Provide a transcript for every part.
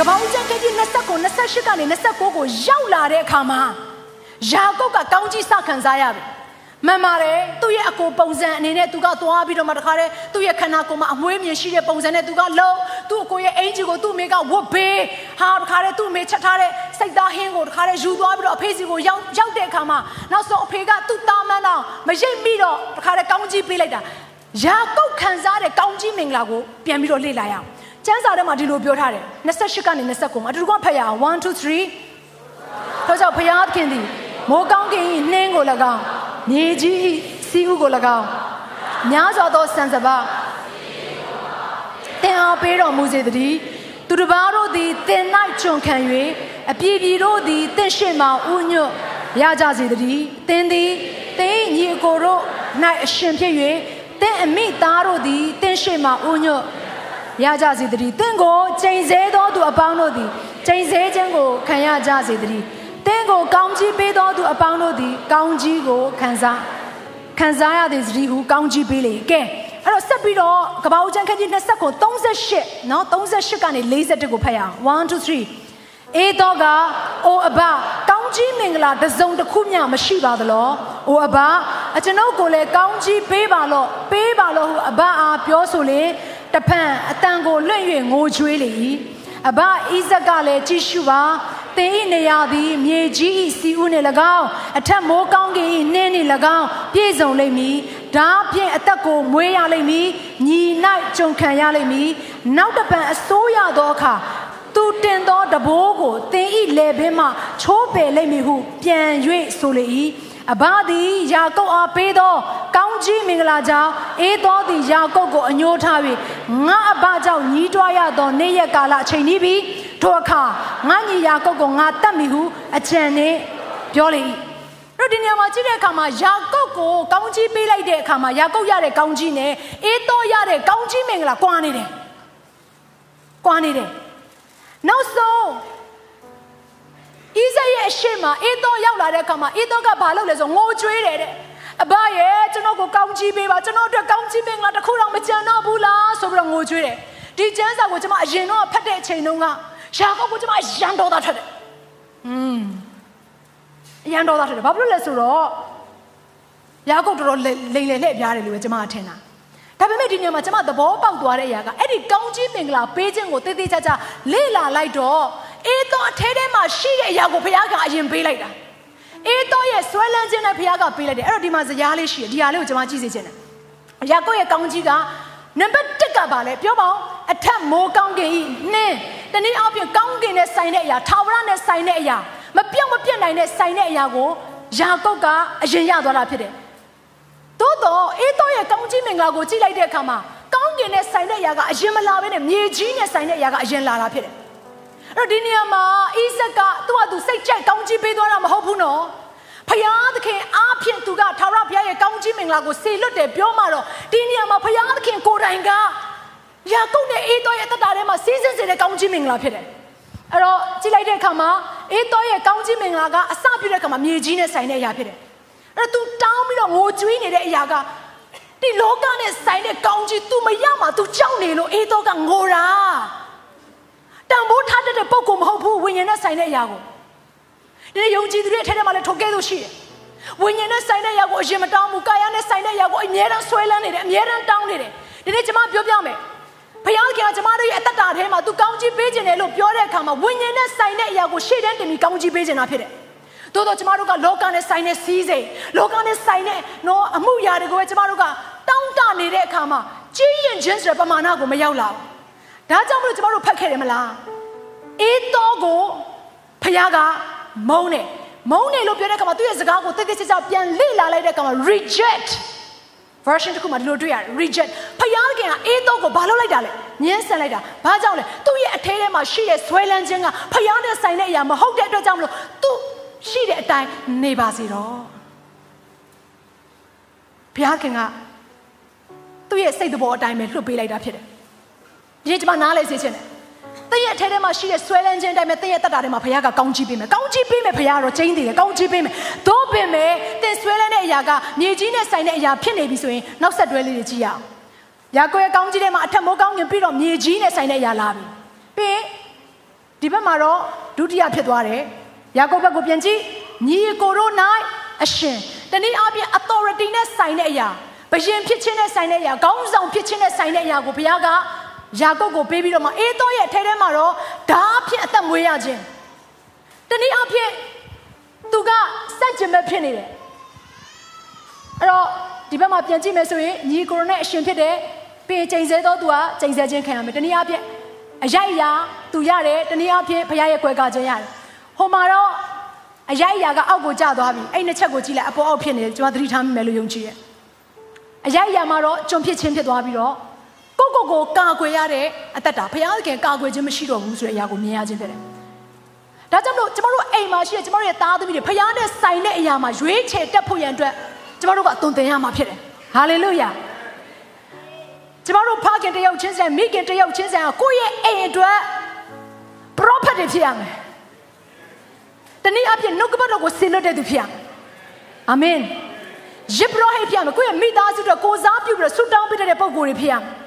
ကပောင်းကျန်းခကြီး29 28ကနေ29ကိုရောက်လာတဲ့အခါမှာယာကုပ်ကကောင်းကြီးစခံစားရပြီမှန်ပါတယ်သူ့ရဲ့အကိုပုံစံအနေနဲ့သူကသွားပြီးတော့မှတခါတည်းသူ့ရဲ့ခန္ဓာကိုယ်မှာအမွှေးမြင်ရှိတဲ့ပုံစံနဲ့သူကလုံသူ့အကိုရဲ့အင်ဂျီကိုသူ့မိကဝတ်ပေးဟာတခါတည်းသူ့မိချက်ထားတဲ့စိတ်သားဟင်းကိုတခါတည်းယူသွားပြီးတော့အဖေစီကိုရောက်ရောက်တဲ့အခါမှာနောက်ဆုံးအဖေကသူ့သားမန်းတော့မရိပ်မိတော့တခါတည်းကောင်းကြီးပေးလိုက်တာယာကုပ်ခံစားတဲ့ကောင်းကြီးမင်္ဂလာကိုပြန်ပြီးတော့လေ့လာရအောင် ကျမ်းစာထဲမှာဒီလိုပြောထားတယ်28ကနေ29မှာအတူတူကဖတ်ရအောင်1 2 3ထို့ကြောင့်ဖယားခင်သည်မိုးကောင်းကင်၏နှင်းကို၎င်းမြေကြီး၏စီးဥကို၎င်းများစွာသောဆန်စပါတင်အောင်ပေးတော်မူစေတည်းသူတစ်ပါးတို့သည်တင်၌ကျွန်ခံ၍အပြည့်ပြည်တို့သည်တင့်ရှိမှဥညွတ်ရကြစေတည်းတင်းသည်တင်းညီအကိုတို့၌အရှင်ဖြစ်၍တင်းအမိသားတို့သည်တင့်ရှိမှဥညွတ် ရကြစေတည်းတင့်ကိုချိန်ဆသောသူအပေါင်းတို့သည်ချိန်ဆခြင်းကိုခံရကြစေတည်းတင့်ကိုကောင်းကြီးပေးသောသူအပေါင်းတို့သည်ကောင်းကြီးကိုခံစားခံစားရသည်စည်းဟုကောင်းကြီးပေးလေကဲအဲ့တော့ဆက်ပြီးတော့ကပောက်ကျန်ခက်ကြီး20ကို38เนาะ38ကနေ41ကိုဖတ်ရအောင်1 2 3အေတော့ကအိုအဘကောင်းကြီးမင်္ဂလာတစုံတစ်ခုမျှမရှိပါသလောအိုအဘအကျွန်ုပ်ကိုလည်းကောင်းကြီးပေးပါလော့ပေးပါလော့ဟုအဘအားပြောဆိုလေ တဖန်အတန်ကိုလွင့်၍ငိုကြွေးလေ၏အဘဣဇက်ကလည်းကြည့်ရှုပါသင်၏နေရာသည်မြေကြီး၏စီဦးနှင့်၎င်းအထက်မိုးကောင်းကင်၏နှင်းနှင့်၎င်းပြည့်စုံလိမ့်မည်ဒါဖြင့်အသက်ကိုမွေးရလိမ့်မည်ညီ၌ကြုံခံရလိမ့်မည်နောက်တပံအစိုးရသောအခါသူတင်သောတဘိုးကိုသင်၏လေဘင်းမှချိုးပယ်လိမ့်မည်ဟုပြန်၍ဆိုလေ၏ အဘသည်ယာကုပ်အားပေးသော ကောင်းကြီးမင်္ဂလာကြောင့်အေးသောသည်ယာကုပ်ကိုအညှိုးထား၍ငါအဘကြောင့်ညီးတွားရသောနေ့ရက်ကာလအချိန်ဤပြီးထိုအခါငါညီယာကုပ်ကိုငါတတ်မိဟုအကြံနှင့်ပြောလေ၏တို့ဒီနေရာမှာကြည့်တဲ့အခါမှာယာကုပ်ကိုကောင်းကြီးပေးလိုက်တဲ့အခါမှာယာကုပ်ရတဲ့ကောင်းကြီးနဲ့အေးသောရတဲ့ကောင်းကြီးမင်္ဂလာကွာနေတယ်ကွာနေတယ်နောက်ဆုံး ဣဇရဲ့အရှိမအေးသောရောက်လာတဲ့အခါမှာအေးသောကဘာလုပ်လဲဆိုငိုကြွေးတယ်တဲ့အဘရဲ့ကျွန်တော်ကိုကောင်းကြီးပေးပါကျွန်တော်အတွက်ကောင်းကြီးမင်္ဂလာတစ်ခုတော့မကြံတော့ဘူးလားဆိုပြီးတော့ငိုကြွေးတယ်ဒီကျမ်းစာကိုကျွန်မအရင်တော့ဖတ်တဲ့အချိန်တုန်းကယာကုပ်ကိုကျွန်မရန်တော်တာထွက်တယ်อืมရန်တော်တာထွက်တယ်ဘာဖြစ်လို့လဲဆိုတော့ယာကုပ်တော်တော်လိမ်လည်လှည့်ပြားတယ်လို့ပဲကျွန်မထင်တာဒါပေမဲ့ဒီနေရာမှာကျွန်မသဘောပေါက်သွားတဲ့အရာကအဲ့ဒီကောင်းကြီးမင်္ဂလာပေးခြင်းကိုတေးသေးချာချာလေ့လာလိုက်တော့ အေးတော့အထဲထဲမှာရှိတဲ့အရာကိုဘုရားကအရင်ပေးလိုက်တာအေးတော့ရဲ့ဆွဲလန်းခြင်းနဲ့ဘုရားကပေးလိုက်တယ်အဲ့တော့ဒီမှာဇရားလေးရှိတယ်ဒီဟာလေးကိုကျွန်မကြည့်စေချင်တယ်ယာကုပ်ရဲ့ကောင်းကြီးကနံပါတ်1ကပါလဲပြောပါဦးအထက်မိုးကောင်းကင်ဤနှင်းတနည်းအားဖြင့်ကောင်းကင်နဲ့ဆိုင်တဲ့အရာထာဝရနဲ့ဆိုင်တဲ့အရာမပြောင်းမပြတ်နိုင်တဲ့ဆိုင်တဲ့အရာကိုယာကုပ်ကအရင်ရသွားတာဖြစ်တယ်သို့တော့အေးတော့ရဲ့ကောင်းကြီးမင်္ဂလာကိုကြည့်လိုက်တဲ့အခါမှာကောင်းကင်နဲ့ဆိုင်တဲ့အရာကအရင်မလာဘဲနဲ့မြေကြီးနဲ့ဆိုင်တဲ့အရာကအရင်လာတာဖြစ်တယ်အဲ့ တော့ဒီနေရာမှာဣဇက်ကသူ့ဟာသူစိတ်ကြိုက်ကောင်းကြီးပေးသွားတာမဟုတ်ဘူးနော်ဖယားသခင်အားဖြင့်သူကထာဝရဘုရားရဲ့ကောင်းကြီးမင်္ဂလာကိုစေလွတ်တယ်ပြောမှတော့ဒီနေရာမှာဖယားသခင်ကိုယ်တိုင်ကယာကုပ်နဲ့အေးတော်ရဲ့တက်တာထဲမှာစီးစင်းစေတဲ့ကောင်းကြီးမင်္ဂလာဖြစ်တယ်အဲ့တော့ကြည့်လိုက်တဲ့အခါမှာအေးတော်ရဲ့ကောင်းကြီးမင်္ဂလာကအစပြုတဲ့အခါမှာမြေကြီးနဲ့ဆိုင်တဲ့အရာဖြစ်တယ်အဲ့တော့ तू တောင်းပြီးတော့ငိုကြွေးနေတဲ့အရာကဒီလောကနဲ့ဆိုင်တဲ့ကောင်းကြီး तू မရမှာ तू ကြောက်နေလို့အေးတော်ကငိုတာ တန်ဖိုးထားတဲ့ပုံကိုမဟုတ်ဘူးဝိညာဉ်နဲ့ဆိုင်တဲ့အရာကိုဒီယုံကြည်သူတွေအထက်ထဲမှာလည်းထိုကဲ့သို့ရှိတယ်ဝိညာဉ်နဲ့ဆိုင်တဲ့အရာကိုအရင်မတောင်းဘူးကာယနဲ့ဆိုင်တဲ့အရာကိုအမြဲတမ်းဆွဲလန်းနေတယ်အမြဲတမ်းတောင်းနေတယ်ဒီနေ့ကျွန်မပြောပြမယ်ဘုရားခင်ကကျွန်မတို့ရဲ့အသက်တာထဲမှာ तू ကောင်းကြီးပေးခြင်းတယ်လို့ပြောတဲ့အခါမှာဝိညာဉ်နဲ့ဆိုင်တဲ့အရာကိုရှေ့တန်းတင်ပြီးကောင်းကြီးပေးခြင်းတာဖြစ်တယ်သို့တော့ကျမတို့ကလောကနဲ့ဆိုင်တဲ့စီးစိမ်လောကနဲ့ဆိုင်တဲ့နော်အမှုရာတွေကိုပဲကျမတို့ကတောင်းတနေတဲ့အခါမှာကြီးရင်ချင်းဆိုတဲ့ပမာဏကိုမရောက်လာဘူး ဒါကြောင့်မလို့ကျမတို့ဖတ်ခဲ့တယ်မလားအေးတော့ကိုဖခင်ကမုန်းတယ်မုန်းတယ်လို့ပြောတဲ့အခါမှာသူ့ရဲ့စကားကိုတိတ်တိတ်ချာချာပြန်လေ့လာလိုက်တဲ့အခါမှာ reject version တစ်ခုမှာဒီလိုတွေ့ရတယ် reject ဖယားခင်ကအေးတော့ကိုဘာလုပ်လိုက်တာလဲညှင်းဆန်လိုက်တာဘာကြောင့်လဲသူ့ရဲ့အထဲထဲမှာရှိတဲ့ဆွဲလန်းခြင်းကဖယားနဲ့ဆိုင်တဲ့အရာမဟုတ်တဲ့အတွက်ကြောင့်မလို့သူရှိတဲ့အတိုင်းနေပါစေတော့ဘုရားခင်ကသူ့ရဲ့စိတ်တော်အတိုင်းပဲလွှတ်ပေးလိုက်တာဖြစ်တယ် ဒီနေ့ကျွန်မနားလဲစေချင်တယ်သင်ရဲ့အထဲထဲမှာရှိတဲ့ဆွဲလန်းခြင်းအတိုင်းပဲသင်ရဲ့တက်တာထဲမှာဘုရားကကောင်းချီးပေးမယ်ကောင်းချီးပေးမယ်ဘုရားကတော့ကျင်းသေးတယ်ကောင်းချီးပေးမယ်သို့ပင်မဲ့သင်ဆွဲလန်းတဲ့အရာကမြေကြီးနဲ့ဆိုင်တဲ့အရာဖြစ်နေပြီဆိုရင်နောက်ဆက်တွဲလေးတွေကြည့်ရအောင်ယာကိုရဲ့ကောင်းကြီးထဲမှာအထက်မိုးကောင်းငင်ပြီးတော့မြေကြီးနဲ့ဆိုင်တဲ့အရာလာပြီပြီးဒီဘက်မှာတော့ဒုတိယဖြစ်သွားတယ်ယာကိုဘက်ကိုပြန်ကြည့်ညီကိုတို့၌အရှင်တနည်းအားဖြင့် authority နဲ့ဆိုင်တဲ့အရာဘယင်ဖြစ်ခြင်းနဲ့ဆိုင်တဲ့အရာခေါင်းဆောင်ဖြစ်ခြင်းနဲ့ဆိုင်တဲ့အရာကိုဘုရားက ယာကုပ်ကိုပေးပြီးတော့မှအေးတော့ရဲ့အထဲထဲမှာတော့ဓာအဖြစ်အသက်မွေးရခြင်းတနည်းအားဖြင့်သူကစက်ကျင်မဲ့ဖြစ်နေတယ်အဲ့တော့ဒီဘက်မှာပြန်ကြည့်မယ်ဆိုရင်ညီကိုရိုနဲ့အရှင်ဖြစ်တဲ့ပေချိန်ဆဲတော့သူကချိန်ဆဲခြင်းခံရမယ်တနည်းအားဖြင့်အရိုက်ရာသူရတယ်တနည်းအားဖြင့်ဘုရားရဲ့ကွယ်ကာခြင်းရတယ်ဟိုမှာတော့အရိုက်ရာကအောက်ကိုကျသွားပြီအဲ့နှစ်ချက်ကိုကြည့်လိုက်အပေါ်အောက်ဖြစ်နေတယ်ကျွန်မသတိထားမိမယ်လို့ယုံကြည်ရဲ့အရိုက်ရာမှာတော့ကျွန်ဖြစ်ခြင်းဖြစ်သွားပြီးတော့ ကိုကိုကိုကာကွယ်ရတဲ့အသက်တာဘုရားသခင်ကာကွယ်ခြင်းမရှိတော့ဘူးဆိုတဲ့အရာကိုမြင်ရခြင်းဖြစ်တယ်ဒါကြောင့်မလို့ကျမတို့အိမ်မှာရှိတဲ့ကျမတို့ရဲ့သားသမီးတွေဖခင်နဲ့ဆိုင်တဲ့အရာမှာရွေးချယ်တက်ဖို့ရန်အတွက်ကျမတို့ကအသွင်သင်ရမှာဖြစ်တယ်။ဟာလေလုယာ။ကျမတို့ဖခင်တယောက်ချင်းစံမိခင်တယောက်ချင်းစံကိုယ့်ရဲ့အိမ်အတွက် prophet တွေဖြစ်ရမယ်။တနည်းအားဖြင့်နှုတ်ကပတ်တော်ကိုဆင်လွတ်တဲ့သူဖြစ်ရမယ်။အာမင်။ယေဘရဟိဖြစ်ရမယ်။ကိုယ့်ရဲ့မိသားစုအတွက်ကိုစားပြုပြီးတော့ဆုတောင်းပေးတဲ့ပုံကိုယ်တွေဖြစ်ရမယ်။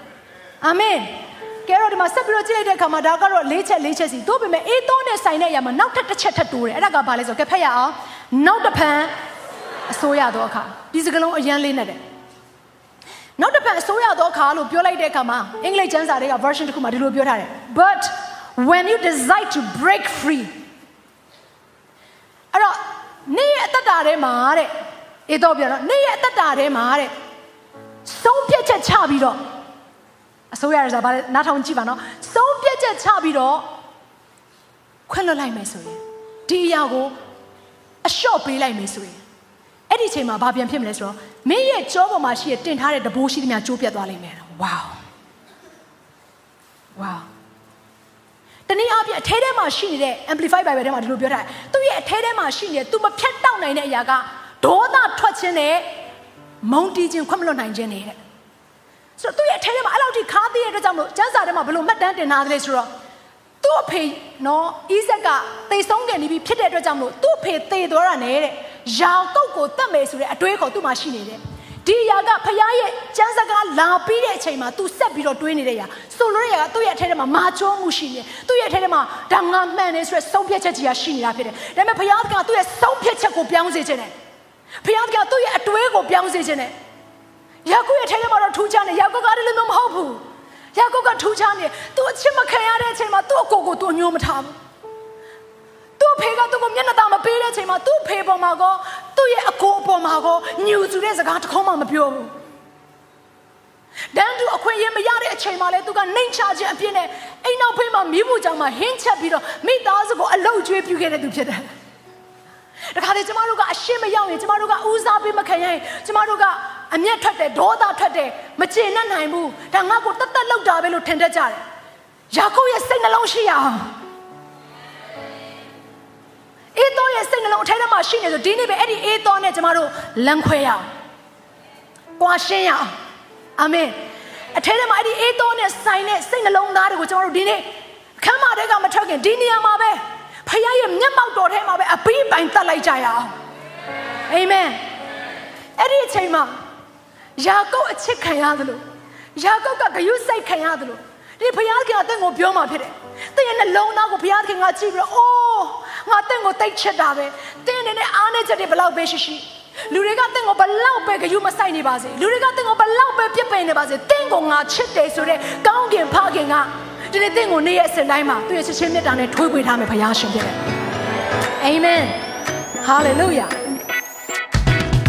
အာမင်။ကဲတော့ဒီမှာဆက်ပြီးတော့ကြည့်လိုက်တဲ့အခါမှာဒါကတော့၄ချက်၄ချက်စီတို့ပေမဲ့အေးသုံးနဲ့ဆိုင်တဲ့အရာမှာနောက်ထပ်တစ်ချက်ထပ်တိုးတယ်အဲ့ဒါကဘာလဲဆိုတော့ကဲဖတ်ရအောင်နောက်တစ်ဖန်အစိုးရသောအခါဒီစကလုံးအရန်လေးနဲ့တယ်နောက်တစ်ဖန်အစိုးရသောအခါလို့ပြောလိုက်တဲ့အခါမှာအင်္ဂလိပ်ကျမ်းစာတွေက version တစ်ခုမှာဒီလိုပြောထားတယ် but when you decide to break free အဲ့တော့နေ့ရဲ့အသက်တာထဲမှာတဲ့အေးတော့ပြောတော့နေ့ရဲ့အသက်တာထဲမှာတဲ့ဆုံးဖြတ်ချက်ချပြီးတော့ အစိုးရရစားဗါလဲနားထောင်ကြည့်ပါနော်ဆုံးဖြတ်ချက်ချပြီးတော့ခွင့်လွှတ်လိုက်မယ်ဆိုရင်ဒီအရာကိုအလျှော့ပေးလိုက်မယ်ဆိုရင်အဲ့ဒီအချိန်မှာဘာပြန်ဖြစ်မလဲဆိုတော့မင်းရဲ့ကြောပေါ်မှာရှိတဲ့တင်ထားတဲ့တဘိုးရှိသမျှကျိုးပြတ်သွားလိမ့်မယ်ဝေါဝေါတနည်းအားဖြင့်အထဲထဲမှာရှိနေတဲ့ amplify bible ထဲမှာဒီလိုပြောထားတယ်သူ့ရဲ့အထဲထဲမှာရှိနေတဲ့သူမဖြတ်တောက်နိုင်တဲ့အရာကဒေါသထွက်ခြင်းနဲ့မုန်းတီးခြင်းခွင့်မလွတ်နိုင်ခြင်းနေတဲ့ ဆိုတော့သူ့ရဲ့အထဲထဲမှာအဲ့လောက်ထိခါသေးတဲ့အတွက်ကြောင့်မို့ကျမ်းစာထဲမှာဘယ်လိုမှတ်တမ်းတင်ထားသလဲဆိုတော့သူ့အဖေနော်ဣဇက်ကသေဆုံးခဲ့နေပြီဖြစ်တဲ့အတွက်ကြောင့်မို့သူ့အဖေသေသွားတာနဲ့တဲ့ယာကုပ်ကိုတတ်မယ်ဆိုတဲ့အတွေးခေါ်သူ့မှာရှိနေတယ်ဒီຢာကဖခင်ရဲ့ကျမ်းစကားလာပြီးတဲ့အချိန်မှာ तू ဆက်ပြီးတော့တွေးနေတဲ့ຢာဆိုလိုတဲ့ຢာကသူ့ရဲ့အထက်ထဲမှာမာချိုးမှုရှိနေသူ့ရဲ့အထက်ထဲမှာဒါငါမှန်နေဆိုတဲ့ဆုံးဖြတ်ချက်ကြီးကရှိနေတာဖြစ်တယ်ဒါပေမဲ့ဖခင်ကသူ့ရဲ့ဆုံးဖြတ်ချက်ကိုပြောင်းစေခြင်းနဲ့ဖခင်ကသူ့ရဲ့အတွေးကိုပြောင်းစေခြင်းနဲ့ ယာကုပ်ရဲ့အထက်ထဲမှာတော့ထူးခြားနေယာကုပ်ကလည်းလည်းမဟုတ်ဘူးယာကုပ်ကထူးခြားနေသူအချစ်မခံရတဲ့အချိန်မှာသူ့အကိုကိုသူညှိုးမထားဘူးသူ့ဖေကသူ့ကိုမျက်နှာသာမပေးတဲ့အချိန်မှာသူ့ဖေပေါ်မှာကောသူ့ရဲ့အကိုအပေါ်မှာကောညှူစုတဲ့စကားတစ်ခုမှမပြောဘူးတန်တူအခွင့်အရေးမရတဲ့အချိန်မှာလဲသူကနှိမ်ချခြင်းအပြစ်နဲ့အိမ်နောက်ဖေးမှာမိဖို့ကြောင့်မှဟင်းချက်ပြီးတော့မိသားစုကိုအလုတ်ကျွေးပြုခဲ့တဲ့သူဖြစ်တယ်တခါလေကျမတို့ကအရှင်းမရောက်ရင်ကျမတို့ကဦးစားပေးမခံရင်ကျမတို့က အမျက်ထွက်တယ်ဒေါသထွက်တယ်မကျေနပ်နိုင်ဘူးဒါငါ့ကိုတတ်တတ်လောက်တာပဲလို့ထင်တတ်ကြတယ်ယာကုပ်ရဲ့စိတ်နှလုံးရှိရအောင်အေးတော်ရဲ့စိတ်နှလုံးအထဲထဲမှာရှိနေဆိုဒီနေ့ပဲအဲ့ဒီအေးတော်နဲ့ကျမတို့လမ်းခွဲရအောင်။ကွာရှင်းရအောင်။အာမင်။အထဲထဲမှာအဲ့ဒီအေးတော်နဲ့ဆိုင်တဲ့စိတ်နှလုံးသားတွေကိုကျမတို့ဒီနေ့အခမ်းမာတဲ့ကမထွက်ခင်ဒီနေရာမှာပဲဖခင်ရဲ့မျက်မှောက်တော်ထဲမှာပဲအပင်းပိုင်တက်လိုက်ကြရအောင်။အာမင်။အဲ့ဒီအချိန်မှာ ယာကုပ်အချစ်ခံရသလိုယာကုပ်ကဂယုစိတ်ခံရသလိုဒီဘုရားခင်ကတင့်ကိုပြောมาဖြစ်တယ်။တင့်ရဲ့နှလုံးသားကိုဘုရားခင်ကကြည့်ပြီးတော့အိုးငါတင့်ကိုတိတ်ချစ်တာပဲ။တင့်နေနဲ့အားနေချက်တွေဘလောက်ပဲရှိရှိလူတွေကတင့်ကိုဘလောက်ပဲဂယုမဆိုင်နေပါစေ။လူတွေကတင့်ကိုဘလောက်ပဲပြစ်ပင်နေပါစေ။တင့်ကိုငါချစ်တယ်ဆိုတဲ့ကောင်းကင်ဖခင်ကဒီနေ့တင့်ကိုနေ့ရက်စင်တိုင်းမှာသူ့ရဲ့ချစ်ချင်းမြတ်တာနဲ့ထွေးပွေထားမယ်ဘုရားရှင်ဖြစ်တယ်။အာမင်။ဟာလေလုယာ။